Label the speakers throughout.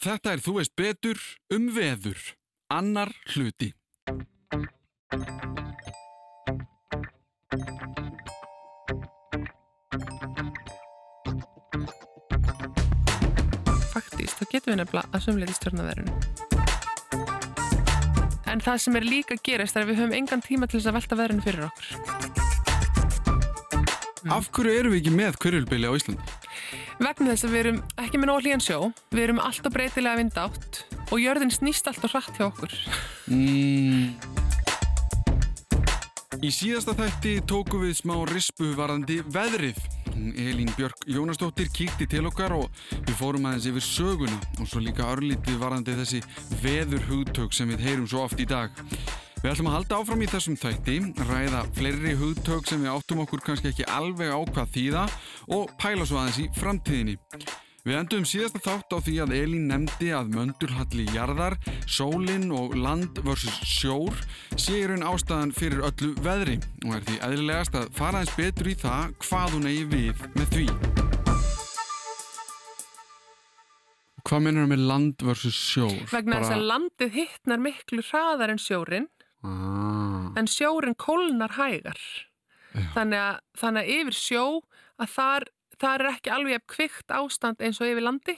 Speaker 1: Þetta er Þú veist betur um veður. Annar hluti.
Speaker 2: Faktist, þá getum við nefnilega að sumleiti stjórnaverðinu. En það sem er líka gerist er að við höfum engan tíma til þess að velta veðrinu fyrir okkur.
Speaker 1: Af hverju eru við ekki með hverjulbili á Íslandi?
Speaker 2: Vegna þess að við erum ekki með nóg hlýjan sjó, við erum alltaf breytilega vindátt og jörðin snýst alltaf hratt hjá okkur.
Speaker 1: Mm. Í síðasta þætti tóku við smá rispu varðandi veðrið. Elín Björk Jónasdóttir kíkti til okkar og við fórum aðeins yfir söguna og svo líka örlítið varðandi þessi veðurhugtök sem við heyrum svo oft í dag. Við ætlum að halda áfram í þessum þætti, ræða fleiri hugtök sem við áttum okkur kannski ekki alveg á hvað þýða og pæla svo aðeins í framtíðinni. Við endum síðasta þátt á því að Elín nefndi að möndulhalli jarðar, sólinn og land versus sjór sé í raun ástæðan fyrir öllu veðri og er því eðlilegast að fara eins betur í það hvað hún eigi við með því. Hvað mennur það með land versus sjór?
Speaker 2: Vegna þess að landið hittnar miklu hraðar en sjórin
Speaker 1: Ah,
Speaker 2: en sjórin kólnar hægar. Þannig að, þannig að yfir sjó að þar, þar er ekki alveg kvikt ástand eins og yfir landi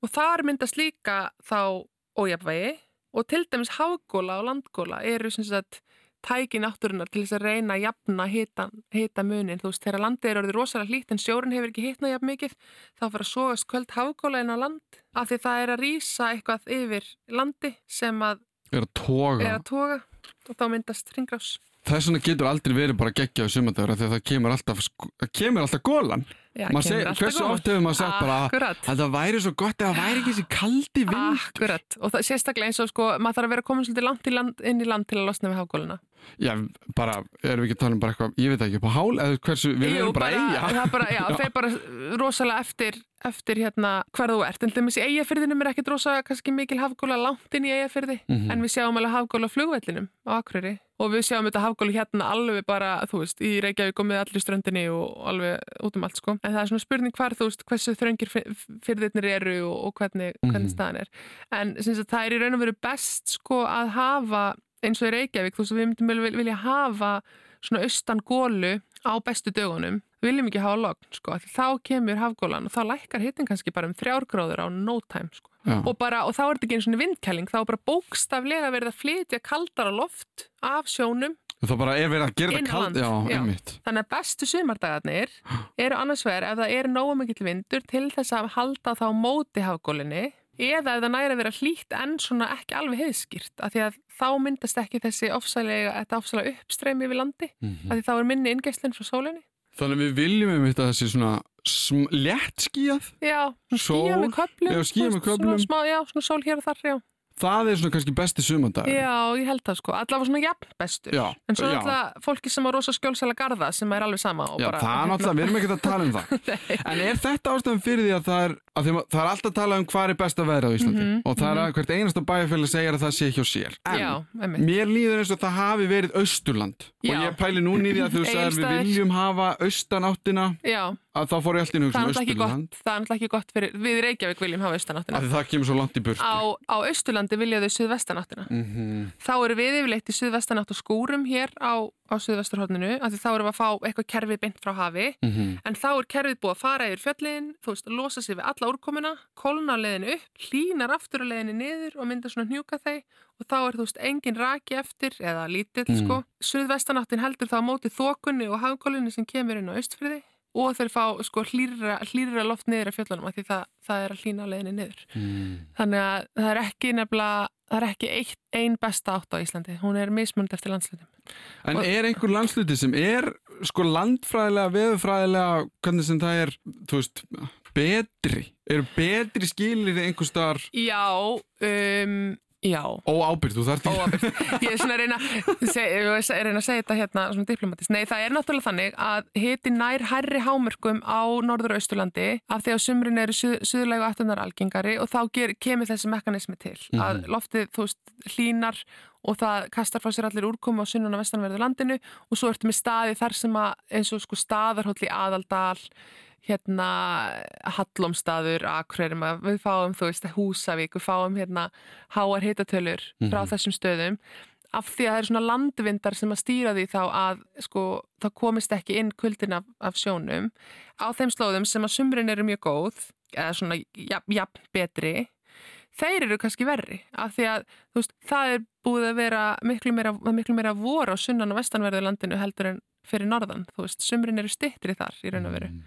Speaker 2: og þar myndast líka þá ójafnvægi og til dæmis hafgóla og landgóla eru sem sagt tæki náttúrunar til þess að reyna að jafna hita, munin. Þú veist, þegar landið er orðið rosalega hlýtt en sjórin hefur ekki hitnað jafn mikið, þá fyrir að sógast kvöld hafgóla inn á land af því það er að rýsa eitthvað yfir landi sem að
Speaker 1: er að toga.
Speaker 2: er að toga og þá myndast ringrás.
Speaker 1: Þess vegna getur aldrei verið bara geggjaðu sumandagur að það kemur alltaf, það kemur alltaf gólan.
Speaker 2: Já, kemur
Speaker 1: segir-
Speaker 2: alltaf
Speaker 1: hversu
Speaker 2: góðan.
Speaker 1: oft hefur maður sagt bara að það væri svo gott ef það væri ekki þessi kaldi vind.
Speaker 2: Akkurat, og það sérstaklega eins og sko, maður þarf að vera komin svolítið langt í land, inn í land til að losna við hafgóluna.
Speaker 1: Já, bara, erum við ekki að tala um bara eitthvað, ég veit ekki, á hál, eða hversu, við
Speaker 2: Jú,
Speaker 1: erum bara eiga.
Speaker 2: það er bara, já,
Speaker 1: Já.
Speaker 2: þeir bara rosalega eftir, eftir hérna hver þú ert. En þeim í eigafyrðinum er ekkit rosa kannski mikil hafgóla langt inn í eigafyrði,
Speaker 1: Mhm.
Speaker 2: en við sjáum alveg hafgóla flugvellinum á Akureyri. Og við sjáum þetta hafgóla hérna alveg bara, þú veist, í Reykjavík og með allir ströndinni og alveg út um allt, sko. En það er svona spurning hvar, þú veist, hversu þröngir fyrðirnir eru og, og hvernig, hvernig
Speaker 1: Mhm.
Speaker 2: staðan er. En sem sagt, það er í raun og veru best, sko, að hafa eins og í Reykjavík, þú veist, við myndum vel vilja hafa svona austan gólu á bestu dögunum. Við viljum ekki hafa logn, sko, þá kemur hafgólan og þá lækkar hittin kannski bara um þrjárgróður á no time, sko.
Speaker 1: Já.
Speaker 2: Og, bara, og þá er þetta ekki eins og vindkæling, þá er bara bókstaflega verið að flytja kaldara loft af sjónum
Speaker 1: Það bara er verið að gera þetta kald, já,
Speaker 2: já. Þannig að bestu sumardagarnir eru annars vegar ef það er nógu mikill vindur til þess að halda þá móti hafgólinni eða ef það næri að vera hlýtt en svona ekki alveg heiðskýrt af því að þá myndast ekki þessi ofsalega, þetta ofsalega uppstreymi við landi
Speaker 1: Mhm.
Speaker 2: af því þá er minni inngeislinn frá sólinni.
Speaker 1: Þannig við viljum einmitt að þessi svona létt skíjað,
Speaker 2: Já, skýja með köplum.
Speaker 1: já, skýjað með köflum.
Speaker 2: Svona, smá, já, svona sól hér og þar, já.
Speaker 1: Það er svona kannski besti sumandagur.
Speaker 2: Já, ég held það sko. Allavega svona jafn bestur.
Speaker 1: Já,
Speaker 2: En svo alltaf fólki sem á rosa skjólsæla garða sem er alveg sama.
Speaker 1: Já,
Speaker 2: bara,
Speaker 1: það er náttúrulega, við erum ekki að tala um það. En er þetta ástæðan fyrir því að það er, að það er alltaf að tala um hvað er best að vera á Íslandi
Speaker 2: Mhm,
Speaker 1: og það er að hvert einasta bæjarfélag segir að það sé hjá sér. En
Speaker 2: Já,
Speaker 1: mér líður eins og það hafi verið Austurland
Speaker 2: Já.
Speaker 1: og ég pæli núni í því að þú sagðir við viljum hafa austanáttina
Speaker 2: Já,
Speaker 1: að þá fór ég alltaf
Speaker 2: náttúrulega ekki
Speaker 1: Austurland
Speaker 2: gott, það er náttúrulega ekki gott fyrir, við Reykjavík viljum hafa austanáttina.
Speaker 1: því það kemur svo langt í burtu.
Speaker 2: Á, á Austurlandi vilja þau suðvestanáttina.
Speaker 1: Mhm.
Speaker 2: Þá eru við yfirleitt í suðvestanátt og skúrum hér á, á því þá erum við að fá eitthvað kerfið beint frá hafi.
Speaker 1: Mhm.
Speaker 2: En þá er kerfið búið að fara yfir fjöllin, þú veist, losa sig við alla úrkomuna, kólna á leiðinu upp, hlínar aftur á leiðinu niður og mynda svona hnjúka þeir og þá er, þú veist, engin raki eftir eða lítill,
Speaker 1: Mm.
Speaker 2: sko. Suðvestanáttin heldur þá á móti þokunni og hafgólunni sem kemur inn á austfriði og þeir fá, sko, hlýra, hlýra loft niður af fjöllunum af því það, það er að hlína á leiðinu niður.
Speaker 1: Mm.
Speaker 2: Þannig að það er ekki nefnilega, það er ekki eitt, ein besta átt á Íslandi. Hún er mismund eftir landslutum.
Speaker 1: En
Speaker 2: Og-
Speaker 1: er einhver landsluti sem er sko landfræðilega, veðurfræðilega, hvernig sem það er, þú veist, betri? Eru betri skilir einhver staðar
Speaker 2: Já, um, já.
Speaker 1: óábyrð? Þú þarf ekki...
Speaker 2: Óábyrgt. Ég er svona að reyna, reyna að segja þetta hérna svona diplomatist. Nei, það er náttúrulega þannig að hiti nær hærri hámörkum á norður og austurlandi af því að sumrin eru suð, suðlegu aftunar algengari og þá ger, kemur þessi mekanismi til. Að loftið, þú veist, hlínar og það kastar frá sér allir úrkomu á sunnun og vestanverðu landinu og svo ertu með staði þar sem að eins og sko staðarhóll í aðaldal hérna Hallomstaður, Akureyri, við fáum þú veist Húsavík, við fáum hérna háar hitatölur frá
Speaker 1: Mhm.
Speaker 2: þessum stöðum. Af því að það eru svona landvindar sem að stýra því þá að sko það komist ekki inn kuldin af, af sjónum. Á þeim slóðum sem að sumrin eru mjög góð eða svona jafn, jafn betri þeir eru kannski verri. Af því að þú veist, það er búið að vera miklu meira, miklu meira vor á sunnan og vestanverðu landinu heldur en fyrir norðan, þú veist, sumrin eru stittri þar í raun og veru.
Speaker 1: Mm.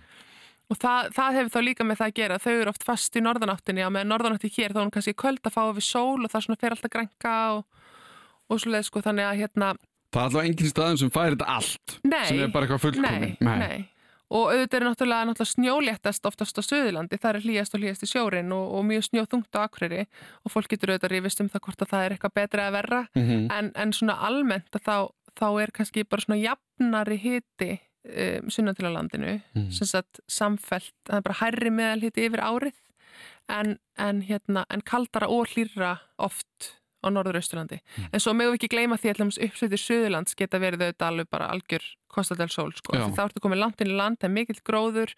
Speaker 2: Og það, það hefur þá líka með það að gera. Þau eru oft fast í norðanáttinni og með norðanátti hér þá er hún kannski köld að fá við sól og það fer alltaf grænka og, og svoleið sko þannig að hérna
Speaker 1: Það er alltaf engin staðum sem færi þetta allt
Speaker 2: nei,
Speaker 1: sem er bara eitthvað fullkomin
Speaker 2: nei, nei. og auðvitað er náttúrulega, náttúrulega snjóléttast oftast á Suðurlandi, það er hlýjast og hlýjast í sjórin og, og mjög snjóþungt á Akureyri. Og fólk getur auðvitað rifist um það hvort að það er eitthvað betra eða verra.
Speaker 1: Mhm.
Speaker 2: en, en svona almennt að þá, þá er kannski bara svona jafnari hiti um, sunnan til á landinu
Speaker 1: Mhm.
Speaker 2: sem sagt samfellt, það er bara hærri meðal hiti yfir árið en, en, hérna, en kaldara og hlýra oft á norður-austurlandi. En svo mögum við ekki gleyma því að uppsveitir Suðurlands geta verið auðvitað alveg bara algjör kostadel sól sko. Þá ertu komið langt inn í land, það er mikill gróður,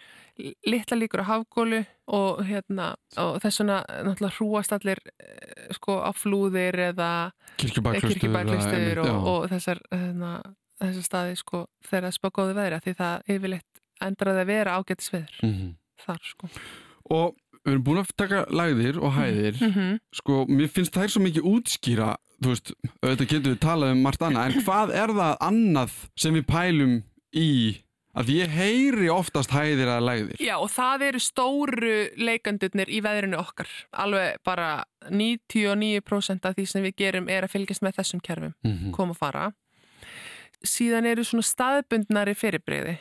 Speaker 2: litla líkur á hafgólu og, hérna, og þess vegna náttúrulega hrúast allir eh, sko, á flúðir eða kirkjubæklustur og, og þessar, hérna, þessar staði sko, þegar það spá góðu veðri af því það yfirleitt endraði að vera ágætis veður
Speaker 1: Mhm.
Speaker 2: þar sko.
Speaker 1: Og við erum búin að taka lagðir og hæðir
Speaker 2: Mm
Speaker 1: sko, mér finnst þær svo mikið útskýra þú veist, auðvitað getum við talað um margt annað, en hvað er það annað sem við pælum í að ég heyri oftast hæðir að lagðir
Speaker 2: Já og það eru stóru leikandurnir í veðrinu okkar alveg bara 99% af því sem við gerum er að fylgjast með þessum kerfum
Speaker 1: Mhm.
Speaker 2: koma og fara síðan eru svona staðbundnari fyrirbreyði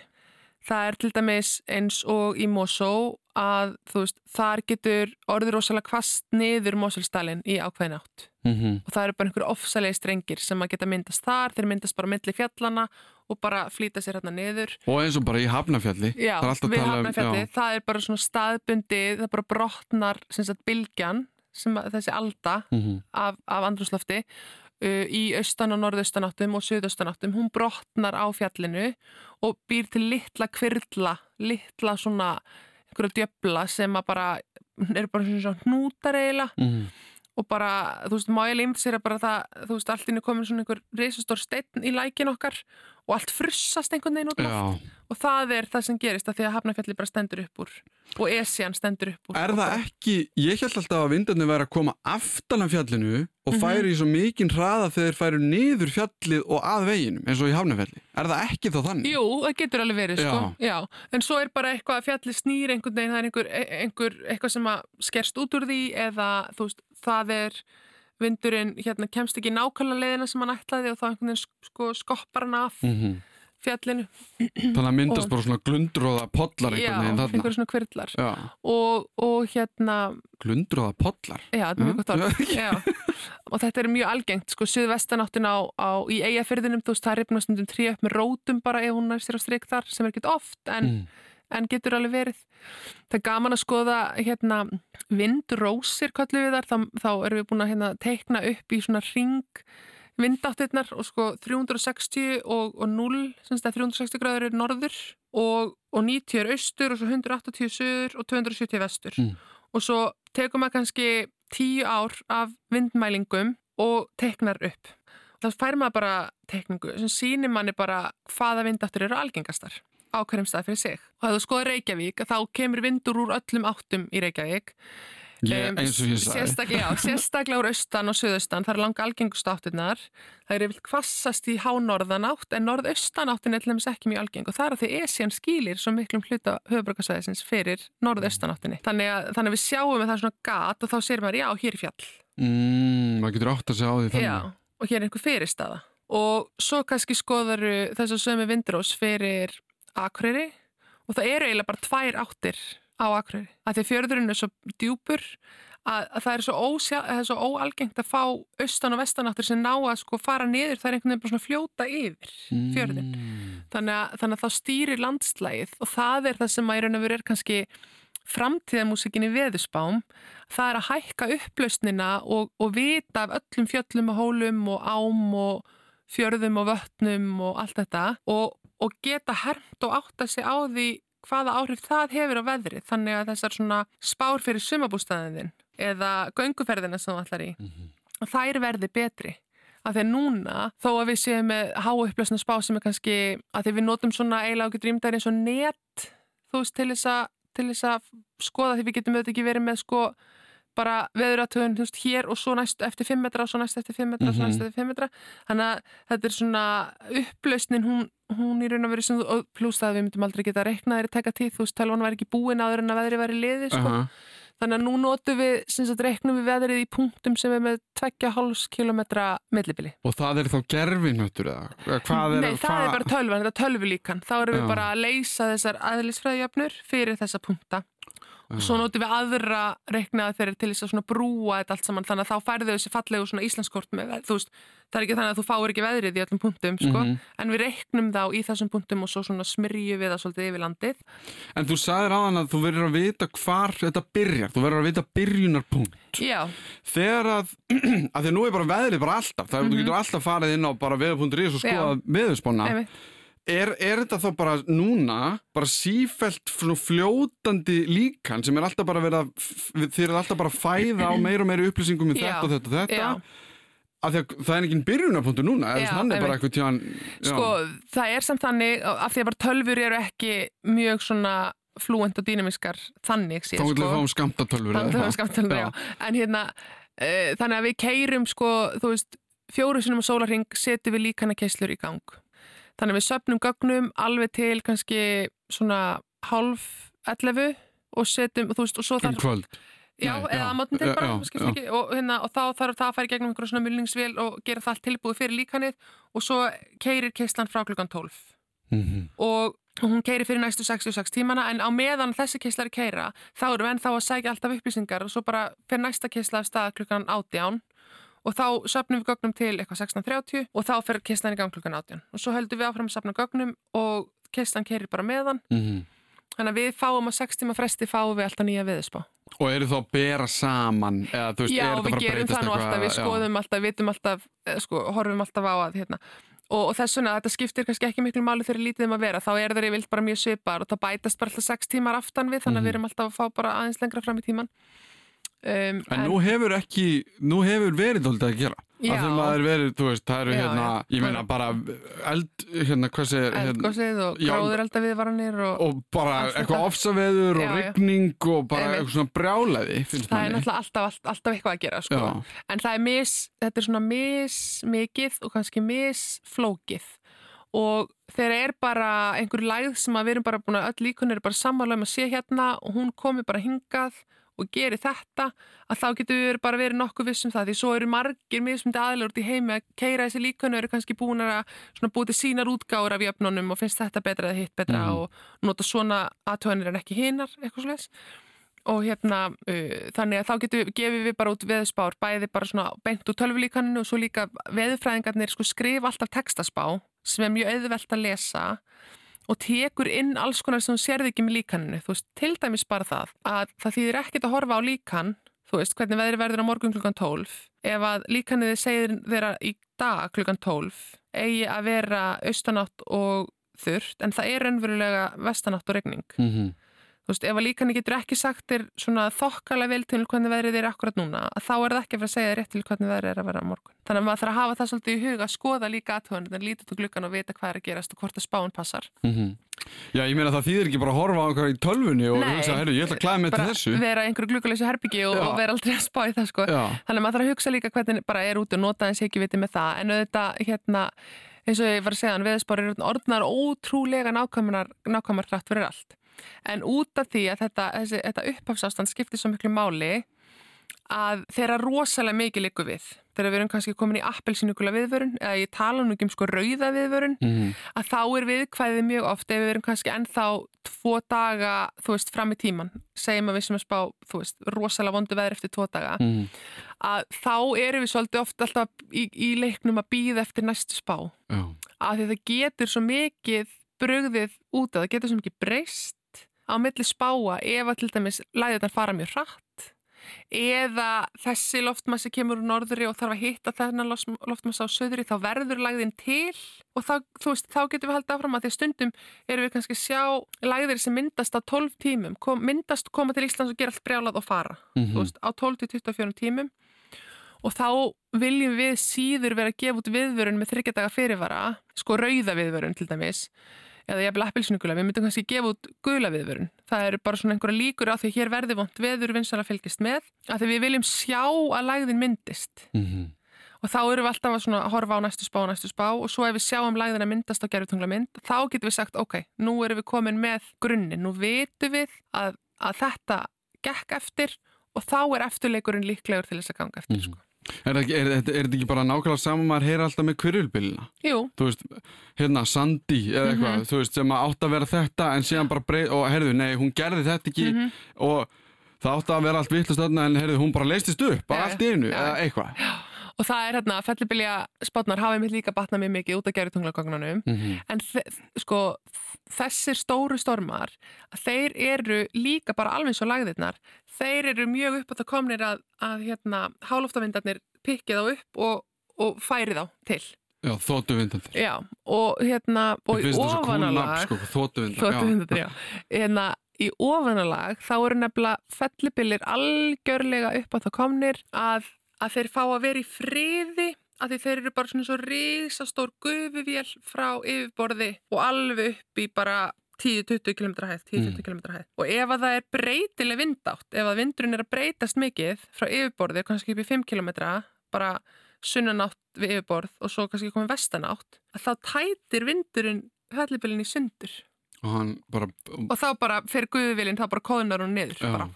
Speaker 2: það er til dæmis eins og í Mosó að þú veist, þar getur orður rosalega kvast niður Mosulstalin í ákveðin átt
Speaker 1: Mhm.
Speaker 2: og það eru bara einhverju ofsalegi strengir sem að geta myndast þar, þeir myndast bara milli fjallana og bara flýta sér hérna niður
Speaker 1: og eins og bara í Hafnafjalli
Speaker 2: Já, við
Speaker 1: um
Speaker 2: Hafnarfjalli,
Speaker 1: já.
Speaker 2: það er bara svona staðbundi, það bara brotnar sagt bylgjan, sem að, þessi alda
Speaker 1: Mhm.
Speaker 2: af, af andrúslofti í austan og norðaustanáttum og suðaustanáttum, hún brotnar á fjallinu og býr til litla kvirla, litla svona einhverja djöfla sem bara eru bara svona hnútar eiginlega
Speaker 1: Mhm.
Speaker 2: Og bara, þú veist, má ég límt sér að bara það, þú veist, allt inn er komin svona einhver reisastór steinn í lækin okkar og allt frussast einhvern veginn út um allt
Speaker 1: Já.
Speaker 2: og það er það sem gerist að því að Hafnarfjalli bara stendur upp úr og Esjan stendur upp úr
Speaker 1: Er það
Speaker 2: bara-
Speaker 1: ekki, ég held alltaf að vindarnir væri að koma aftan af fjallinu og
Speaker 2: Mhm.
Speaker 1: færi í svo mikinn hraða þegar þeir færu niður fjallið og að veginum eins og í Hafnafjalli. Er það ekki þá þannig?
Speaker 2: Jú, það getur alveg verið, sko.
Speaker 1: Já.
Speaker 2: Já. En svo er bara eitthvað að fjalli snýr einhvern veginn, það er einhver, einhver eitthvað sem að skerst út úr því eða þú veist, það er vindurinn, hérna, kemst ekki nákvæmlega leiðina sem hann ætlaði og þá einhvern veginn sko, skoppar hann af
Speaker 1: Mhm.
Speaker 2: fjallinu.
Speaker 1: Þannig að myndast
Speaker 2: Og-
Speaker 1: bara svona glundróða pollar
Speaker 2: Já,
Speaker 1: einhvern veginn þarna.
Speaker 2: einhver svona kvirlar.
Speaker 1: Já,
Speaker 2: Og, og hérna,
Speaker 1: glundróða pollar.
Speaker 2: já, þetta er mjög
Speaker 1: Já,
Speaker 2: gott orð. Já. Og þetta er mjög algengt, sko, suðvestanáttin á, á, í eigafyrðinum, þú veist, það er ripnast um trí upp með rótum bara ef hún er sér á strik þar, sem er ekkert oft, en
Speaker 1: Mm.
Speaker 2: En getur alveg verið. Það er gaman að skoða hérna, vindrósir kallu við þar, þá, þá erum við búin að hérna, teikna upp í svona ring vindáttirnar og sko 360 og, og 0, sem þetta 360 gráður er norður og, og 90 er austur og svo 180 söður og 270 vestur.
Speaker 1: Mm.
Speaker 2: Og svo tekum maður kannski 10 ár af vindmælingum og teiknar upp. Það fær maður bara teikningu sem sýnir manni bara hvaða vindáttur eru algengastar á hverjum stað fyrir sig. Og ef þú skoður Reykjavík, þá kemur vindur úr öllum áttum í Reykjavík.
Speaker 1: Ég,
Speaker 2: Em,
Speaker 1: eins og ég sagði.
Speaker 2: Sérstaklega, sérstaklega úr austan og suðaustan, það er langa algengust áttirnar. Það er yfirlega kvassast í hánorðan átt, en norðaustan áttin er til dæmis ekki mjög algeng og það er að því Esjan skilir svo miklum hluta höfubrökasæðisins fyrir norðaustan áttinni. Þannig að, þannig að við sjáum að það er svona gat og þá sér maður, já, hér er fjall.
Speaker 1: Mm, maður getur átt að segja á því þannig.
Speaker 2: Já, og hér er einhver fyrirstaða. Og svo kannski skoðaru þess að sömu vindrós fyrir Akureyri og það eru eiginlega bara tvær áttir á Akureyri. Því fjörðurinn er svo djúpur að, að það er svo, ósjá, það er svo óalgengt að fá austan og vestanáttir sem ná að sko fara niður, það er einhvern veginn bara svona fljóta yfir fjörðin.
Speaker 1: Mm.
Speaker 2: Þannig að, þannig að þá stýrir landslægið og það er það sem að í raun og veru er kannski framtíðamúsikin í veðusbám það er að hækka upplausnina og, og vita af öllum fjöllum og hólum og ám og fjörðum og vötnum og allt þetta og, og geta hermt og átta sig á því hvaða áhrif það hefur á veðrið þannig að þessar svona spár fyrir sumabústæðin eða gönguferðina sem þú ætlar í og þær verði betri. Að því að núna, þó að við séum með háupplösna spá sem er kannski að því við notum svona eiginlega okkur drýmdæri eins og net þú veist, til þess að skoða því við getum auðvitað ekki verið með sko bara veðuratöðun, hér og svo næst eftir 5 metra og svo næst eftir 5 metra og svo næst eftir 5 metra þannig að þetta er svona upplausnin, hún, hún í raun og verið sem þú, pluss það að við myndum aldrei geta reiknað þeirri tekka tíð, þú veist, tölvan var ekki búin áður en að veðri var í liði, sko
Speaker 1: Aha.
Speaker 2: þannig að nú notum við, sem sagt, reiknum við veðrið í punktum sem er með 2,5 km millibili
Speaker 1: Og það er þá gerfinöttur eða? Eða Hvað er,
Speaker 2: Nei, það
Speaker 1: hvað-
Speaker 2: er bara tölvan, þetta er tölvulíkan. Þá erum við bara að leysa þessar aðlisfræðjöfnur fyrir þessa punkta. Og svo notum við aðra reiknaða þeirri til þess að brúa þetta allt saman þannig að þá færðu þessi fallegu svona Íslandskort með, veð- það er ekki þannig að þú fáir ekki veðrið í öllum punktum, sko,
Speaker 1: Mhm.
Speaker 2: en við reiknum þá í þessum punktum og svo svona smyrju við það svolítið yfir landið.
Speaker 1: En þú sagðir aðan að þú verður að vita hvar þetta byrjar, þú verður að vita byrjunarpunkt.
Speaker 2: Já,
Speaker 1: Þegar að, að því að nú er bara veðrið bara alltaf, það er þú getur alltaf farið inn á bara veður.is og skoða veðurspána. Er, er þetta þá bara núna, bara sífelt svona fljótandi líkan sem er alltaf bara verið að, f- þið er alltaf bara að fæða á meira og meira upplýsingum um þetta og þetta og þetta.
Speaker 2: Já.
Speaker 1: Af því að það er ekki byrjunarpunktur núna,
Speaker 2: Já,
Speaker 1: hann er bara eitthvað tján,
Speaker 2: Sko, það er samt þannig, af því að bara tölfur eru ekki mjög svona flúent og dýnamiskar þannig
Speaker 1: þá
Speaker 2: séð,
Speaker 1: getur
Speaker 2: sko.
Speaker 1: við skamtatölfur.
Speaker 2: Að var skamtöldur, já. En hérna, uh, þannig að við keirum sko, þú veist, fjóru sinum á sólarring setjum við líkana keislur í gang. Þannig að við söpnum gögnum alveg til kannski svona hálf 11 og setjum, þú veist, og svo
Speaker 1: Um
Speaker 2: þarf,
Speaker 1: kvöld.
Speaker 2: já,
Speaker 1: Nei,
Speaker 2: eða að mótin til bara,
Speaker 1: já.
Speaker 2: ekki, og, hérna, og þá þarf það að í gegnum einhverja svona mulningsvél og gera það allt tilbúið fyrir líkanið og svo keirir keislan frá klukkan 12
Speaker 1: Mm
Speaker 2: og hún keiri fyrir næstu 66 tímana en á meðan þessi keislar keira þá erum við ennþá að sækja alltaf upplýsingar og svo bara fyrir næsta keisla af stað klukkan 18 og þá söpnum við gögnum til eitthvað 16.30 og þá fyrir keislan í gang klukkan 18 og svo höldum við áfram að sapna gögnum og keislan keirir bara meðan
Speaker 1: -hmm.
Speaker 2: þannig að við fáum á 6 tíma fresti fáum við alltaf nýja viðspá
Speaker 1: Og eru þá að bera saman eða veist,
Speaker 2: Já, við gerum það nú alltaf, við
Speaker 1: já.
Speaker 2: skoðum alltaf, vitum alltaf, eh, sko, horfum alltaf á að hérna. Og, og þess vegna, þetta skiptir kannski ekki miklu máli þegar lítið um að vera, þá er þeir yfirlt bara mjög svipar og það bætast bara alltaf sex tímar aftan við, þannig að
Speaker 1: Mhm.
Speaker 2: við erum alltaf að fá bara aðeins lengra fram í tíman. Um,
Speaker 1: En nú hefur ekki, nú hefur verið dólítið að gera
Speaker 2: Já.
Speaker 1: Af því maður verið, þú veist, það eru
Speaker 2: Já,
Speaker 1: hérna
Speaker 2: já.
Speaker 1: Ég meina bara eld, hérna, hvað segir hérna,
Speaker 2: eldgósið og
Speaker 1: já,
Speaker 2: gróður eldaviðvaranir og,
Speaker 1: Og bara eitthvað ofsaveður og rigning og bara
Speaker 2: Einmitt.
Speaker 1: eitthvað svona brjálæði finnst
Speaker 2: það er
Speaker 1: manni
Speaker 2: náttúrulega alltaf, alltaf, alltaf eitthvað að gera, sko. En það er mis, þetta er svona mismikið og kannski misflókið og þegar er bara einhver læð sem að við erum bara búin að öll líkun eru bara sammála um að sé hérna og hún komi bara hingað og geri þetta að þá getur við bara verið nokkuð viss um það. Því svo eru margir mismundi aðlur út í heimi að keira þessi líkunu eru kannski búin að til sínar útgáður af jöfnunum og finnst þetta betra eða hitt betra
Speaker 1: Mhm.
Speaker 2: og nota svona aðtöðanir en ekki hinar eitthvað slags og hérna uh, þannig að þá getum við, gefum við bara út veðspár bæði bara svona beint úr tölvulíkaninu og svo líka veðurfræðingarnir sko skrifa alltaf textaspá sem er mjög auðvelt að lesa og tekur inn alls konar sem þú sérði ekki með líkaninu, þú veist, til dæmis bara það að það þýðir ekkert að horfa á líkan þú veist, hvernig veðri verður á morgun klukkan 12 ef að líkanið segir þeirra í dag klukkan 12 eigi að vera austanátt og þurrt, en það er raunverulega vestanátt og regning
Speaker 1: Mhm.
Speaker 2: Þú veist, ef að líkani getur ekki sagt þér svona þokkalega vel til hvernig veðrið er akkurat núna, að þá er það ekki að fara að segja rétt til hvernig veðrið er að vera á morgun. Þannig að maður þarf að hafa það svolítið í huga, skoða líka aðtöðan, en lítið til glukkan og vita hvað er að gerast og hvort að spáin passar.
Speaker 1: Mhm. Já, ég meina það þýðir ekki bara að horfa á einhverja í tölvunni og
Speaker 2: Nei.
Speaker 1: hugsa, herru, ég ætla að klæða mig til
Speaker 2: Bara
Speaker 1: þessu
Speaker 2: vera einhverju glukkaleysu herbyggi og, og vera aldrei að spá í það, sko.
Speaker 1: Já,
Speaker 2: Þannig að maður þarf að hugsa líka hvernig bara er út og nota eins ekki viti með það, en auðvitað, hérna, eins og ég var að segja, veðspár eru orðnar ótrúlega nákvæmar, hratt fyrir allt. En út af því að þetta, þessi, þetta upphafsástand skiptir svo miklu máli að þeirra rosalega mikið likur við. Þegar við erum kannski komin í appelsínugula viðvörun, eða ég tala nú ekki um sko rauða viðvörun,
Speaker 1: Mhm.
Speaker 2: að þá er viðkvæðið mjög oft ef við erum kannski ennþá tvo daga, þú veist, fram í tíman. Segjum að við sem að spá, þú veist, rosalega vondu veður eftir tvo daga
Speaker 1: Mhm.
Speaker 2: að þá erum við svolítið oft alltaf í, í leiknum að býða eftir næstu spá
Speaker 1: já,
Speaker 2: að því það getur svo mikið brugðið út að það getur svo mikið breyst á milli spáa ef að til dæmis læðirnar fara mjög hratt eða þessi loftmassi kemur úr norðri og þarf að hitta þennan loftmassa á söðri þá verður lagðin til og þá, veist, þá getum við haldið áfram að því stundum erum við kannski sjá lagðir sem myndast á 12 tímum kom, myndast koma til Íslands og gera allt brjálað og fara mm -hmm. veist, á 12-24 tímum og þá viljum við síður vera að gefa út viðvörun með þryggjadaga fyrirvara sko rauða viðvörun til dæmis eða vil appilsnugula, við myndum kannski gefa út gula viðvörun. Það eru bara svona einhverja líkur á því hér verði vond veður vinsala fylgist með, að því við viljum sjá að lægðin myndist. Mm -hmm. Og þá eru við alltaf að horfa á næstu spá næstu spá og svo ef við sjáum lægðin að myndast á gerðutungla mynd, þá getum við sagt, ok, nú erum við komin með grunnin, nú veitum við að, að þetta gekk eftir og þá er eftirleikurinn líklegur til þess að ganga eftir, mm -hmm. sko.
Speaker 1: Er þetta ekki bara nákvæmlega saman maður heyra alltaf með hverjulbylina?
Speaker 2: Jú.
Speaker 1: Þú veist, hérna Sandi eða eitthvað, mm -hmm. þú veist, sem átt að vera þetta en síðan bara breið, og heyrðu, nei, hún gerði þetta ekki mm -hmm. og það átt að vera allt vittlust öðna en heyrðu, hún bara leistist upp, bara ja, allt í einu, ja. eða eitthvað.
Speaker 2: Já. Og það er hérna, fellibylja spátnar hafið mitt líka batnað mjög mikið út af gerðutunglagognanum mm -hmm. en sko þessir stóru stormar þeir eru líka bara alveg svo lagðirnar, þeir eru mjög upp á það komnir að, að hérna hálóftavindarnir pikkið á upp og, og færið á til.
Speaker 1: Já, þóttuvindarnir.
Speaker 2: Já, og hérna og í ofanalag
Speaker 1: sko,
Speaker 2: þóttuvindarnir, já. já. Hérna í ofanalag þá eru nefnilega fellibylir algjörlega upp á það komnir að að þeir fá að vera í friði að þeir eru bara svona svo risastór gufuvél frá yfirborði og alveg upp í bara 10-20 km hæð, 10-20 mm. km hæð. Og ef að það er breytileg vindátt ef að vindurinn er að breytast mikið frá yfirborði, kannski upp í 5 km bara sunnanátt við yfirborð og svo kannski komið vestanátt að þá tætir vindurinn höllibillin í sundur.
Speaker 1: Og, bara...
Speaker 2: og þá bara fyrir guðuvilin þá bara kóðunar hún niður bara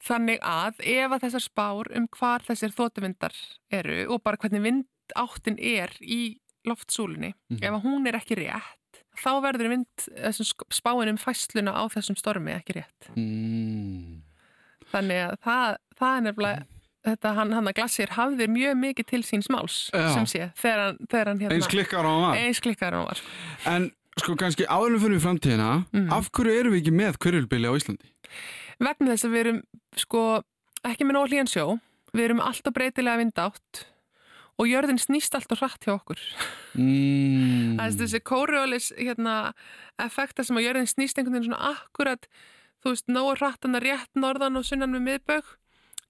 Speaker 2: Þannig að ef að þessar spár um hvar þessir þótuvindar eru og bara hvernig vindáttin er í loftsúlinni, mm -hmm. ef að hún er ekki rétt, þá verður vind, spáin um fæsluna á þessum stormi ekki rétt. Mm. Þannig að það, það er nefnilega, þetta hann, hann að Glassir hafði mjög mikið til sín smáls, Já. sem sé, þegar hann, þegar hann hérna...
Speaker 1: Eins klikkar á hann var.
Speaker 2: Eins klikkar á hann var.
Speaker 1: En sko kannski áðurlega fyrir framtíðina, mm. af hverju eru við ekki með hverjulbili á Íslandi?
Speaker 2: Vegna þess að við erum sko ekki með nóg hlíðan sjó við erum alltaf breytilega vindátt og jörðin snýst alltaf hratt hjá okkur. Mm. það er þessi kóriólis hérna, effekta sem að jörðin snýst einhvern veginn svona akkurat þú veist, nógu hrattan að rétt norðan og sunnan með miðbögg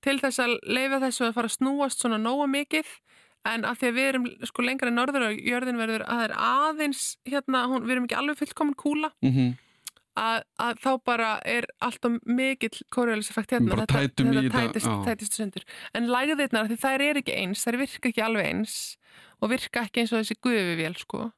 Speaker 2: til þess að leifa þessu að fara að snúast svona nógu mikið. En af því að við erum sko lengra í norður og jörðin verður að það er aðeins hérna, hún, við erum ekki alveg fullkominn kúla. Mm -hmm að, að þá bara er alltaf mikill kóriáliseffekt hérna.
Speaker 1: Þetta, þetta
Speaker 2: tætist, tætist sundur. En lægðirnar, því þær er ekki eins þær virka ekki alveg eins og virka ekki eins og þessi guðvivél sko.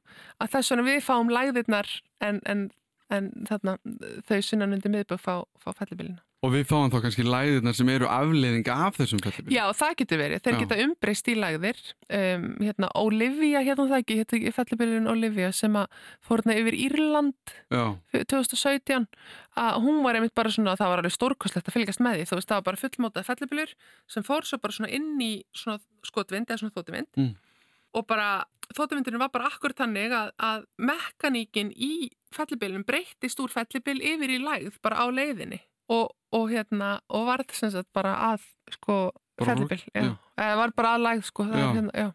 Speaker 2: Að þess vegna við fáum lægðirnar en, en, en þarna, þau sunnan undir miðbúið fá, fá fellibilina
Speaker 1: Og við fáum þá kannski læðirnar sem eru afleiðing af þessum fellibili.
Speaker 2: Já, það getur verið. Þeir Já. geta umbreyst í læðir. Um, hérna, Olivia, hérna það ekki, hérna fellibilin Olivia sem að fórna yfir Írland Já. 2017. Að hún var einmitt bara svona, það var alveg stórkoslegt að fylgjast með því. Þú veist, það var bara fullmótað fellibilur sem fór svo bara svona inn í svona skotvind eða svona þóttuvind. Mm. Og bara, þóttuvindinu var bara akkur tannig að, að mekaníkin í fellibilin breyttist úr fellibil yfir í læð bara á leiðinni og, og hérna og varð sem sagt bara að sko fellibil, eða var bara aðlægð sko, það er hérna, já.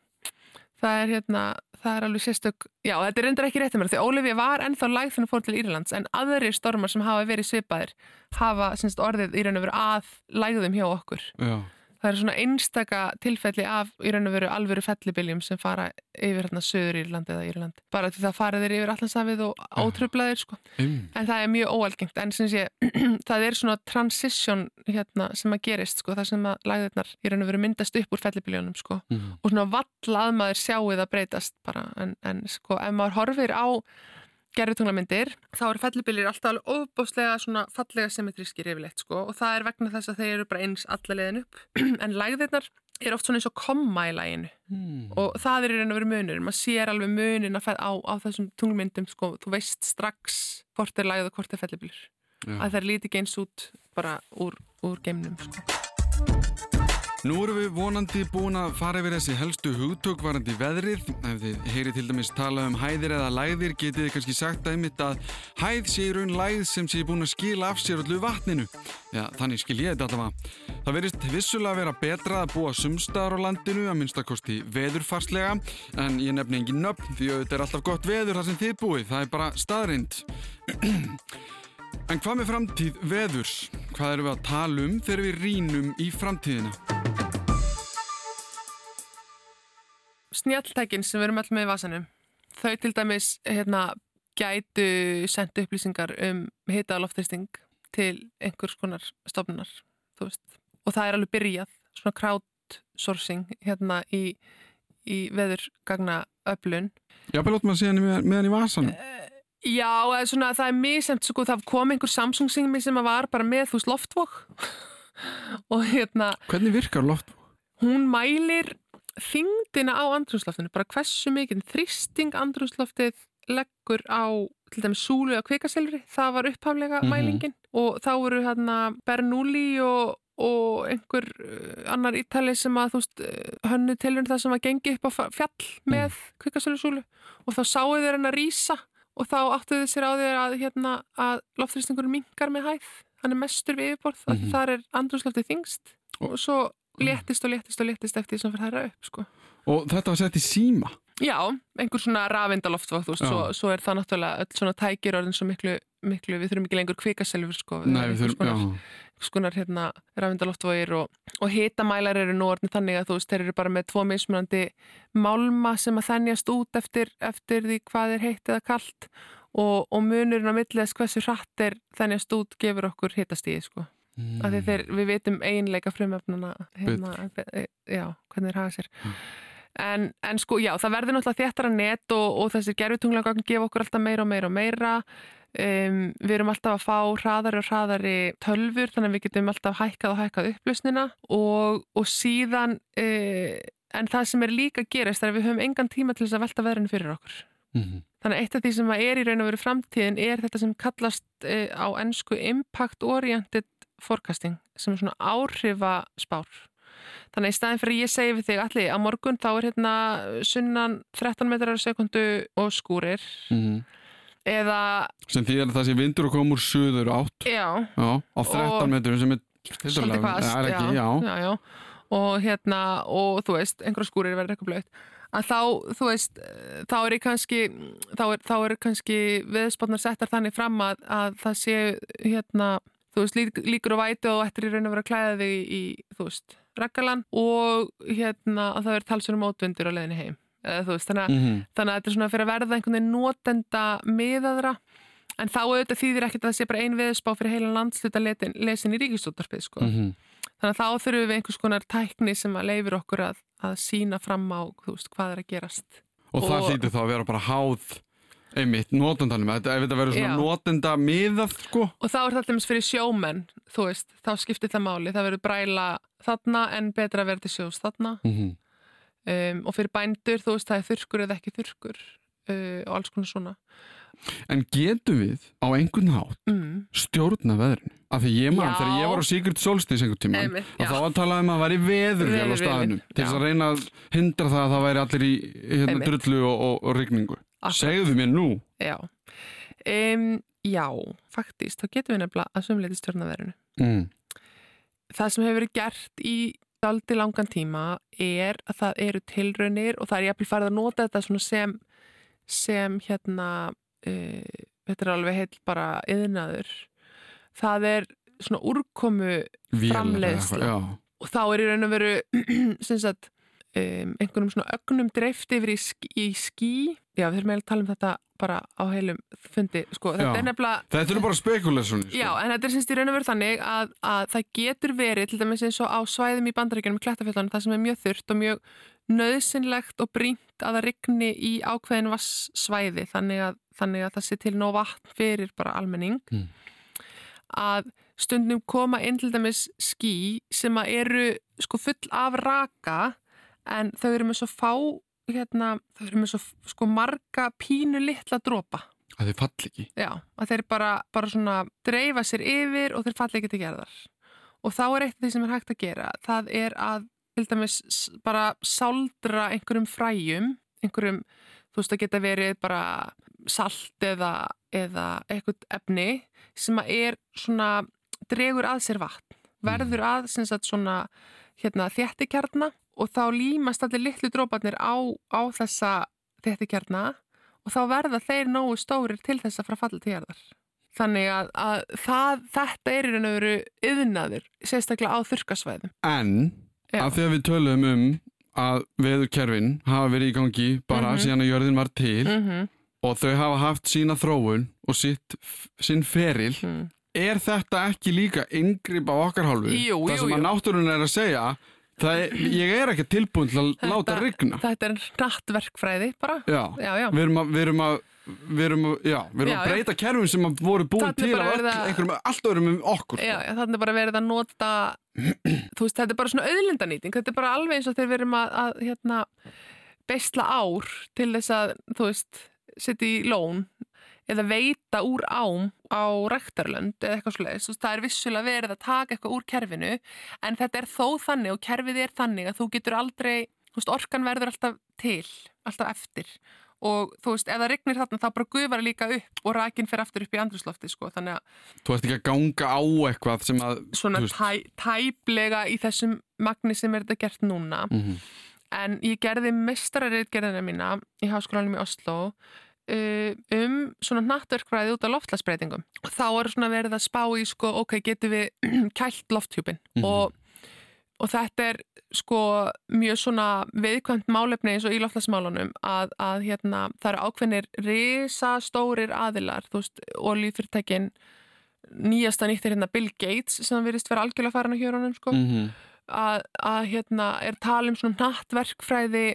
Speaker 2: Það er hérna, það er alveg sérstök já, þetta er reyndar ekki rétt að mér, því Ólífi var ennþá lægð þannig fór til Írlands, en aðrir stormar sem hafa verið svipaðir, hafa semst orðið í raun og veru að lægðum hjá okkur. Já það er svona einstaka tilfelli af í raun og veru alvöru fellibiljum sem fara yfir hérna söður Írland eða Írland bara því það farið þeir yfir allansafið og átröflaðir sko. Mm. en það er mjög óalgengt. En sem sé það er svona transition hérna sem að gerist sko. Það sem að læðirnar í raun og veru myndast upp úr fellibiljónum sko. Mm. og svona vall að maður sjáu það breytast bara. En, en sko ef maður horfir á gerðutunglamyndir, þá eru fellibilir alltaf alveg óbáslega svona fallega symmetrískir yfirleitt sko og það er vegna þess að þeir eru bara eins allalegin upp. En lægðirnar er oft svona eins og komma í læginu hmm. og það er í raun og veru munur, maður sér alveg munin á, á þessum tunglmyndum sko, þú veist strax hvort er lægð og hvort er fellibilir, að það er lítið geins út bara úr, úr geimnum sko
Speaker 1: Nú erum við vonandi búin að fara yfir þessi helstu hugtökvarandi veðrið. Ef þið heyri til dæmis tala um hæðir eða læðir getið þið kannski sagt aðeimitt að hæð sé í raun læð sem sé búin að skila af sér öllu vatninu. Já, þannig skil ég þetta allavega. Það verist vissulega að vera betra að búa sumstaðar á landinu að minnstakosti veðurfarslega en ég nefni engin nöfn því auðvitað er alltaf gott veður þar sem þið búið. Það er bara staðrind. En hvað með framtíð veðurs? Hvað erum við að tala um þegar við rínum í framtíðina?
Speaker 2: Snjalltækin sem við erum alltaf með í vasanum, þau til dæmis hérna, gætu sendt upplýsingar um hita og loftristing til einhvers konar stofnunar. Og það er alveg byrjað, svona crowdsourcing hérna í, í veðurgagna öflun.
Speaker 1: Já, bara lót maður síðan með, með hann í vasanum.
Speaker 2: Já, eða svona það er misemt, sko, það kom einhver Samsung sími sem var bara með, þú veist, loftvokk og hérna
Speaker 1: Hvernig virkar loft?
Speaker 2: hún mælir þingdina á andrúnsloftinu, bara hversu mikið þrýsting andrúnsloftið leggur á til dæmis súlu eða kvikasilfri, það var upphaflega
Speaker 1: Mhm.
Speaker 2: mælingin og þá voru hérna Bernoulli og, og einhver uh, annar ítali sem að þú veist uh, hönnu tilurinn það sem að gengi upp á fjall með mm. kvikasilfrisúlu og þá sáu þeir henn að rýsa og þá áttuðu sér á þeir að, hérna, að loftþrýstingur minkar með hæð hann er mestur við yfirborð, mm
Speaker 1: Mhm.
Speaker 2: þar er andrúnsloftið þingst
Speaker 1: og
Speaker 2: svo léttist og léttist og léttist eftir því sem fyrir hæra upp sko.
Speaker 1: Og þetta var sett í síma.
Speaker 2: Já, einhver svona veist,
Speaker 1: Já.
Speaker 2: svo, svo er það náttúrulega öll svona tækir orðin svo miklu, miklu við þurfum ekki lengur kvikaselfur sko,
Speaker 1: Nei, við þurfum, já.
Speaker 2: skonar hérna rafindaloftvogir og, og hitamælar eru nú orðin þannig að þú veist, þeir eru bara með tvo mismunandi málma sem að þennjast út eftir, eftir því hvað er heitt eða kalt og, og munurinn á milliðs hversu hratt er þennjast út gefur okkur hitastíði sko.
Speaker 1: Mm.
Speaker 2: af því þeir, við vitum eiginleika frumöfnuna hérna, e- já, hvernig þeir hafa sér
Speaker 1: Mm.
Speaker 2: en, en sko, já, það verður náttúrulega þéttara net og, og þessir gerfutunglagagn gefa okkur alltaf meira og meira og meira um, við erum alltaf að fá hraðari og hraðari tölfur þannig að við getum alltaf hækkað og hækkað upplösnina og, og síðan uh, en það sem er líka að gerast er að við höfum engan tíma til þess að velta veðrinu fyrir okkur
Speaker 1: Mhm.
Speaker 2: Þannig að eitt af því sem er í raun og veru framtíðin er þetta sem kallast uh, á ennsku impact oriented forecasting sem er svona áhrifa spár. Þannig að í staðin fyrir að ég segi við þig allir að morgun þá er hérna sunnan 13 metrar á sekundu og skúrir
Speaker 1: Mhm.
Speaker 2: eða,
Speaker 1: Sem því að það sé vindur og koma úr suður átt.
Speaker 2: já,
Speaker 1: Já, á 13
Speaker 2: Og-
Speaker 1: metrum sem er
Speaker 2: svolítið hvast.
Speaker 1: Það er ekki, já.
Speaker 2: já, já. Og hérna, og þú veist, einhverja skúrir verður eitthvað blöitt. Að þá, þú veist, þá er kannski, þá er, þá er kannski viðspotnar settar þannig fram að, að það sé, hérna, þú veist, lík, líkur og vætu og ættir í raun að vera þig í, í þú veist, reggalan og hérna, að það er talsunum mótvindur á leiðinni heim. Eða, þú veist, þannig að,
Speaker 1: Mhm.
Speaker 2: þannig að þetta er svona fyrir að verða einhvern veginn notenda miðaðra en þá auðvitað þýðir ekkert að það sé bara ein viðspá fyrir heilan landsluta lesin, lesin í ríkisúttarpið sko.
Speaker 1: Mhm.
Speaker 2: þannig að þá þurfum við einhvers konar tækni sem að leifir okkur að, að sína fram á veist, hvað er að gerast
Speaker 1: Og það
Speaker 2: Og-
Speaker 1: hlýtur þá að vera bara háð einmitt notendanum. Þetta- Ef þetta verður svona notenda miðað, sko.
Speaker 2: og þá er það alltaf fyrir sjómenn þú veist, þá skiptir það máli það verður bræla þarna en betra að vera til sjós þarna
Speaker 1: Mhm.
Speaker 2: um, og fyrir bændur, þú veist, það er þurrkur eða ekki þurrkur uh, og alls konar svona
Speaker 1: En getum við á einhvern hátt
Speaker 2: mm.
Speaker 1: stjórna veðrinu? Af því ég man,
Speaker 2: Já.
Speaker 1: þegar ég var á Sigurd Solstis einhvern tíma,
Speaker 2: Einmitt, já.
Speaker 1: þá var talað um að það væri veðurvél á staðinum til þess að reyna að hindra það að það væri allir í hérna, drullu og, og, og rigningu.
Speaker 2: Akkurat.
Speaker 1: Segðu mér nú.
Speaker 2: já. Um, já, faktist, þá getum við nefnilega að sumleiti stjórnaverinu
Speaker 1: Mm.
Speaker 2: það sem hefur verið gert í daldi langan tíma er að það eru tilraunir og það er jafnvel farið að nota þetta svona sem sem hérna uh, þetta er alveg heil bara yðnaður það er svona úrkomu
Speaker 1: eða
Speaker 2: Framleiðsla. og þá er í raun og veru sem sagt um, einhvernum svona ögnum dreift yfir í, skí, í skí já við þurfum eiginlega að tala um þetta bara á heilum fundi sko, þetta
Speaker 1: Já.
Speaker 2: er nefnilega
Speaker 1: Þetta eru bara spekulasjónir. Sko.
Speaker 2: Já, en þetta er semst í raun og veru þannig að, að það getur verið, til dæmis eins og á svæðum í bandaríkjunum í Klettafjallanum, það sem er mjög þurrt og mjög nöðsynlegt og brínt að það rigni í ákveðin vassvæði þannig að, þannig að það sé til nóg vatn fyrir bara almenning
Speaker 1: Mm.
Speaker 2: að stundum koma inn til dæmis ský sem að eru sko full af raka en þau eru með svo fá hérna, þau eru með svo sko marga pínu litla dropa
Speaker 1: Að þið falli ekki.
Speaker 2: Já, að þeir bara, bara svona dreifa sér yfir og þeir falla ekki til gerðar. og þá er eitt af því sem er hægt að gera það er að til dæmis bara sáldra einhverjum fræjum einhverjum, þú veist að geta verið bara salt eða, eða eitthvað efni sem að er svona dregur að sér vatn verður að sem sagt svona hérna þéttikjarna og þá límast allir litlu dróparnir á, á þessa þéttikjarna og þá verða þeir nógu stórir til þess að fara að falla til jarðar. Þannig að, að það, þetta er í raun og veru yðnaður, sérstaklega á þurkasvæðum.
Speaker 1: En
Speaker 2: Já.
Speaker 1: að þegar við tölum um að veðurkerfin hafa verið í gangi bara
Speaker 2: Mhm.
Speaker 1: síðan að jörðin var til
Speaker 2: Mm
Speaker 1: og þau hafa haft sína þróun og sitt, sinn feril
Speaker 2: -hmm.
Speaker 1: er þetta ekki líka yngripp á okkar hálfu?
Speaker 2: Jú,
Speaker 1: það
Speaker 2: jú,
Speaker 1: sem að
Speaker 2: jú.
Speaker 1: náttúrun er að segja það er, ég er ekki tilbúin til að láta rigna.
Speaker 2: Þetta er nattverkfræði bara.
Speaker 1: já,
Speaker 2: Já, já.
Speaker 1: við erum að við erum að við erum, að, við erum að breyta kerfum sem að voru búin til af öll,
Speaker 2: að-
Speaker 1: einhverjum allt öðrum um okkur
Speaker 2: Já, já, þannig er bara verið að nota, veist, þetta er bara svona auðlindanýting, þetta er bara alveg eins og þegar við erum að, að hérna, beisla ár til þess að, þú veist, setja í lón eða veita úr ám á rektarlönd eða eitthvað veist, það er vissulega verið að taka eitthvað úr kerfinu, en þetta er þó þannig og kerfið er þannig að þú getur aldrei, þú veist, orkan verður alltaf til, alltaf eftir. Og þú veist, ef það rignir þarna þá bara gufar líka upp og rakin fer aftur upp í andruslofti, sko, þannig að
Speaker 1: þú ert ekki að ganga á eitthvað sem að
Speaker 2: svona tæ, tæplega í þessum magni sem er þetta gert núna.
Speaker 1: Mhm.
Speaker 2: en ég gerði mestarariðgerðina mína í háskólanum í Oslo um svona nattverkfræði út á loftlagsbreytingum og þá er svona verið að spá í sko, ok, getum við kælt lofthjúpin
Speaker 1: Mhm.
Speaker 2: og, og þetta er sko mjög svona viðkvæmt málefni eins og í loftlagsmálunum að, að hérna, það eru ákveðnir risastórir aðilar, þú veist, olífyrirtækin nýjasta nýttir hérna Bill Gates sem virðist vera algjörlega farin að hjörunum sko
Speaker 1: Mhm.
Speaker 2: að, að hérna er tala um svona nattverkfræði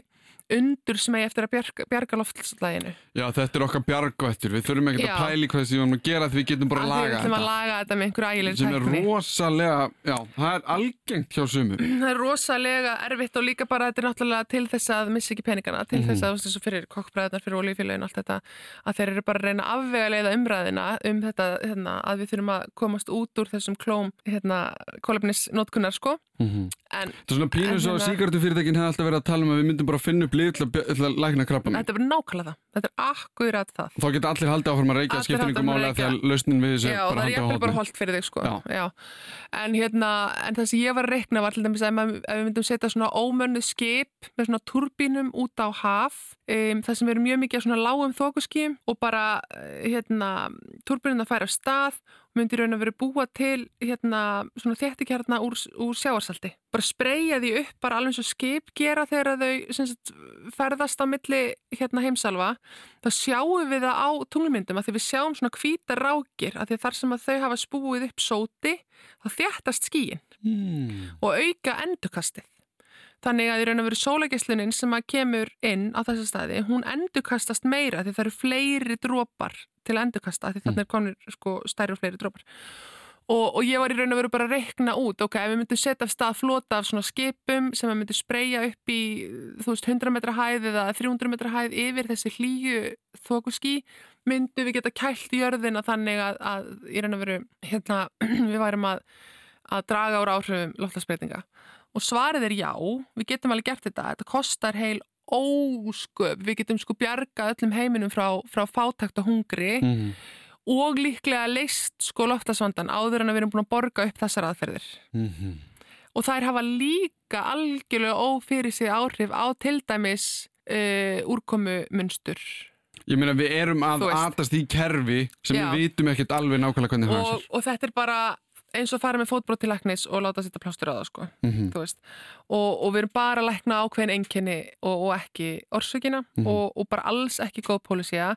Speaker 2: undur sem eigi eftir að bjarga, bjarga loftslæginu
Speaker 1: Já, þetta er okkar bjargvættur, við þurfum ekkert að pæli hvað sem við erum að gera því við getum bara að
Speaker 2: að við
Speaker 1: laga
Speaker 2: ætlum að
Speaker 1: þetta.
Speaker 2: laga þetta með einhverju ægileg
Speaker 1: sem er
Speaker 2: tækni.
Speaker 1: rosalega, já, það er algengt hjá sumum.
Speaker 2: Það er rosalega erfitt og líka bara þetta er náttúrulega til þess að missa ekki peningana til
Speaker 1: Mhm.
Speaker 2: þess að eins og fyrir kokkbræðunar fyrir olífélagin allt þetta að þeir eru bara að reyna að afvega leiða umræðina um þetta hérna, að við þurfum að komast út úr þessum klóm hérna, kólefnisnótkunnar sko.
Speaker 1: Mhm.
Speaker 2: en
Speaker 1: Það er svona pínu
Speaker 2: En
Speaker 1: svo að
Speaker 2: hérna-
Speaker 1: síkartu fyrirtækin hefði alltaf verið að tala um að við myndum bara að finna upp lið til að, lækna krabba minn
Speaker 2: þetta er bara nákvæmlega það þetta er akkurat það
Speaker 1: Þá geta allir haldið áfram að reykja,
Speaker 2: að
Speaker 1: að því að
Speaker 2: reykja.
Speaker 1: lausnin við þessu
Speaker 2: Já,
Speaker 1: er
Speaker 2: það
Speaker 1: bara
Speaker 2: er
Speaker 1: handa á
Speaker 2: jafnvel bara holdt fyrir þig sko.
Speaker 1: Já.
Speaker 2: En hérna, en það sem ég var að reikna var til dæmis að ef við myndum setja svona ómönnu skip með svona turbínum út á haf um, það sem eru mjög mikið svona lágum þókuskím og bara eh, hérna, turbínum að færa af stað og myndi raun að vera búa til hérna, svona þéttikjarna úr, úr sjáarsalti bara spreyja því upp bara alveg eins og skip gera þegar þau sagt, ferðast á milli hérna, heimsalva þá sjáum við það á tunglmyndum að því við sjáum svona hvíta rákir að því þar sem að þau hafa spúið upp sóti þá þjættast skíin
Speaker 1: Hmm.
Speaker 2: og auka endurkastið. Þannig að í raun og veru sólageislunin sem að kemur inn á þessa staði, hún endurkastast meira því það eru fleiri drópar til að endurkasta því þannig er konur sko, stærri og fleiri drópar. Og, og ég var í raun og veru bara að reikna út, ok, ef við myndum setja af stað flota af svona skipum sem við myndum spreyja upp í, þú veist, 100 metra hæð eða 300 metra hæð yfir þessi hlýju þokuskí, myndum við geta kælt jörðina þannig að, að í raun og veru, hérna, við værum að, að draga úr áhrifum loftlagsbreytinga. Og svarið er já, við getum alveg gert þetta, þetta kostar heil ósköp, við getum sko bjarga öllum heiminum frá, frá fátækt og hungri
Speaker 1: Mhm.
Speaker 2: og líklega leist sko loftasvandan áður en að við erum búin að borga upp þessar aðferðir.
Speaker 1: Mhm.
Speaker 2: Og þær hafa líka algjörlega ófyrir sig áhrif á til dæmis uh, úrkomu munstur.
Speaker 1: Ég meina við erum að atast í kerfi sem
Speaker 2: Já.
Speaker 1: við vitum ekkert alveg nákvæmlega hvernig það er
Speaker 2: og þetta er bara eins og fara með fótbrót til læknis og láta setja plástur á það sko. Þú veist og, og við erum bara að lækna ákveðin einkenni og, og ekki orsökina
Speaker 1: Mhm.
Speaker 2: og, og bara alls ekki góð pólisía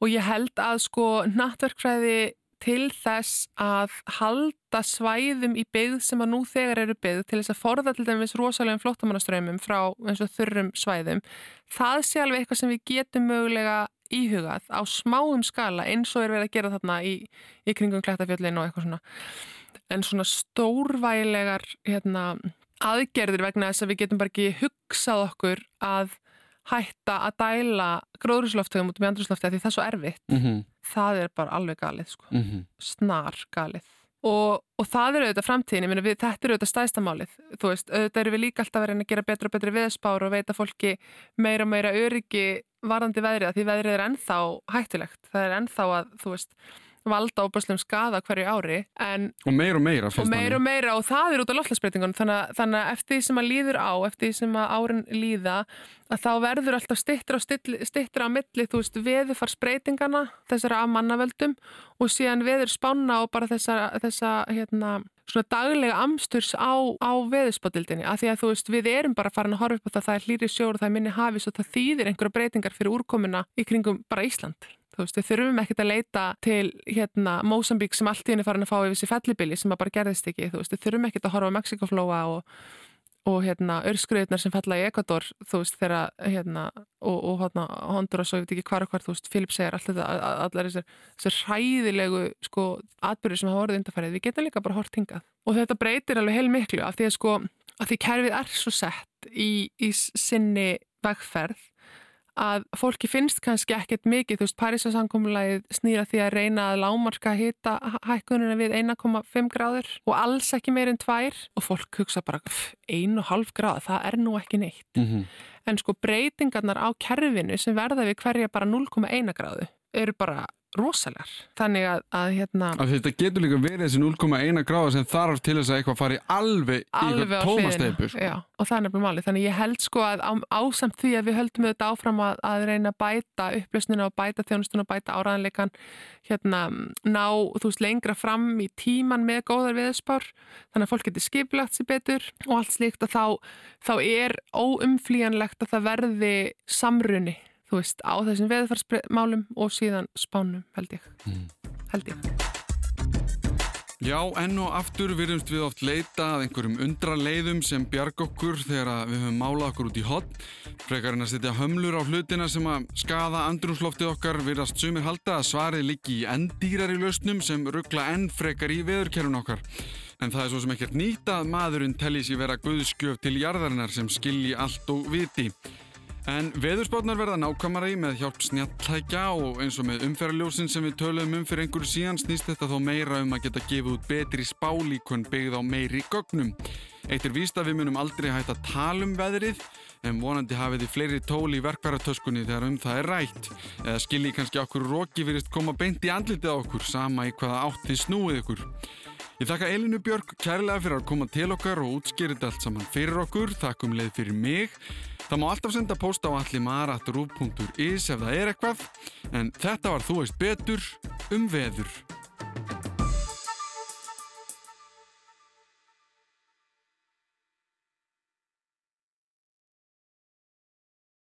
Speaker 2: og ég held að sko nattverkfræði til þess að halda svæðum í byggð sem að nú þegar eru byggð til þess að forða til dæmis rosalegum flóttamannaströymum frá eins og þurrum svæðum það sé alveg eitthvað sem við getum mögulega íhugað á smáum skala eins og er verið að gera þarna í, í kringum klættafjöllin og eitthvað svona en svona stórvælegar hérna, aðgerðir vegna þess að við getum bara ekki hugsað okkur að hætta að dæla gróðrusloftöðum út með andrusloftöð því það er svo erfitt.
Speaker 1: Mhm.
Speaker 2: Það er bara alveg galið, sko.
Speaker 1: Mhm.
Speaker 2: Snar galið. og, og það eru auðvitað framtíðin, meina við, þetta eru auðvitað stæðstamálið, veist, auðvitað eru við líka alltaf að reyna að gera betra og betra viðspár og veita fólki meira og meira öryggi varandi veðrið, því veðrið er ennþá hættulegt, það er ennþá að, þú veist, valda óbúrslegum skada hverju ári en,
Speaker 1: og meira og meira
Speaker 2: og meira og meira og það er út af loftlagsbreytingun þannig, þannig að eftir því sem að líður á eftir því sem að árin líða að þá verður alltaf stittra og stittra á milli, þú veist, veðufarsbreytingana þessara af mannavöldum og síðan veður spána og bara þessa, þessa hérna, svona daglega amsturs á, á veðurspátildinni að því að þú veist, við erum bara farin að horfa upp á það það er hlýri sjór og það er minni hafis og það þýðir einhverja breytingar fyrir úrkomuna í kringum bara Ísland Þú veist, við þurfum ekkert að leita til hérna Mósambík sem allt í henni farin að fá yfir sér fellibili sem að bara gerðist ekki, þú veist, við þurfum ekkert að horfa á Mexikoflóa og, og hérna örskriðnar sem falla í Ekvator, þú veist, þegar hérna og, og hérna Honduras og ég veit ekki hvar og hvar, þú veist, Filip segir allt þetta, allar þessar, hræðilegu sko atbyrður sem hafa voruð undarfærið, við getum líka bara hort hingað. Og þetta breytir alveg heil miklu af því að sko, að því kerfið er svo sett í, í sinni vegferð að fólki finnst kannski ekkert mikið, þú veist, Parísasankommulegið snýra því að reyna að lámarka hita hækkununa við 1,5 gráður og alls ekki meirinn tvær og fólk hugsa bara 1,5 gráð, það er nú ekki neitt. Mm -hmm. En sko breytingarnar á kerfinu sem verða við hverja bara 0,1 gráðu eru bara rosalega. Þannig að, að hérna...
Speaker 1: Að þetta getur líka verið þessi 0,1 gráða sem þarf til þess að eitthvað fari alveg, alveg í eitthvað tómasteipur.
Speaker 2: Sko. Já, og það er nefnilega máli. Þannig ég held sko að á, ásamt því að við höldum þetta áfram að, að reyna að bæta upplösnuna og bæta þjónustuna og bæta áraðanleikan hérna ná, þú veist, lengra fram í tíman með góðar viðspár. Þannig að fólk getur skipilagt sér betur og allt slíkt og þá, þá er óumflíjanlegt að það verði samrunni þú veist, á þessum veðfarsmálum og síðan spánum, held ég. Mm. Held ég.
Speaker 1: Já, enn og aftur virðumst við oft leita að einhverjum undra leiðum sem bjarg okkur þegar við höfum málað okkur út í hotn. Frekarinn að setja hömlur á hlutina sem að skada andrumsloftið okkar virðast sumir halda að svarið liggi í endýrar í lausnum sem ruggla enn frekar í veðurkerfun okkar. En það er svo sem ekkert nýtt að maðurinn telli sér vera guðskjöf til jarðarinnar sem skilji allt og viti. En veðurspátnar verða nákvæmari með hjálp snjallækja og eins og með umferðarljósin sem við töluðum um fyrir einhverju síðan snýst þetta þó meira um að geta gefið út betri spálíkun byggð á meiri gögnum. Eitt er víst að við munum aldrei hægt að tala um veðrið en vonandi hafið þið fleiri tól í verkvaratöskunni þegar um það er rætt. Eða skilji kannski okkur róki virist koma beint í andlitið okkur sama í hvaða átt þið snúið ykkur. Ég þakka Elinu Björg kærlega fyrir að koma til okkar og útskýrita allt saman fyrir okkur. Takk um leið fyrir mig. Það má alltaf senda post á allimar.ruf.is ef það er eitthvað. En þetta var Þú veist betur um veður.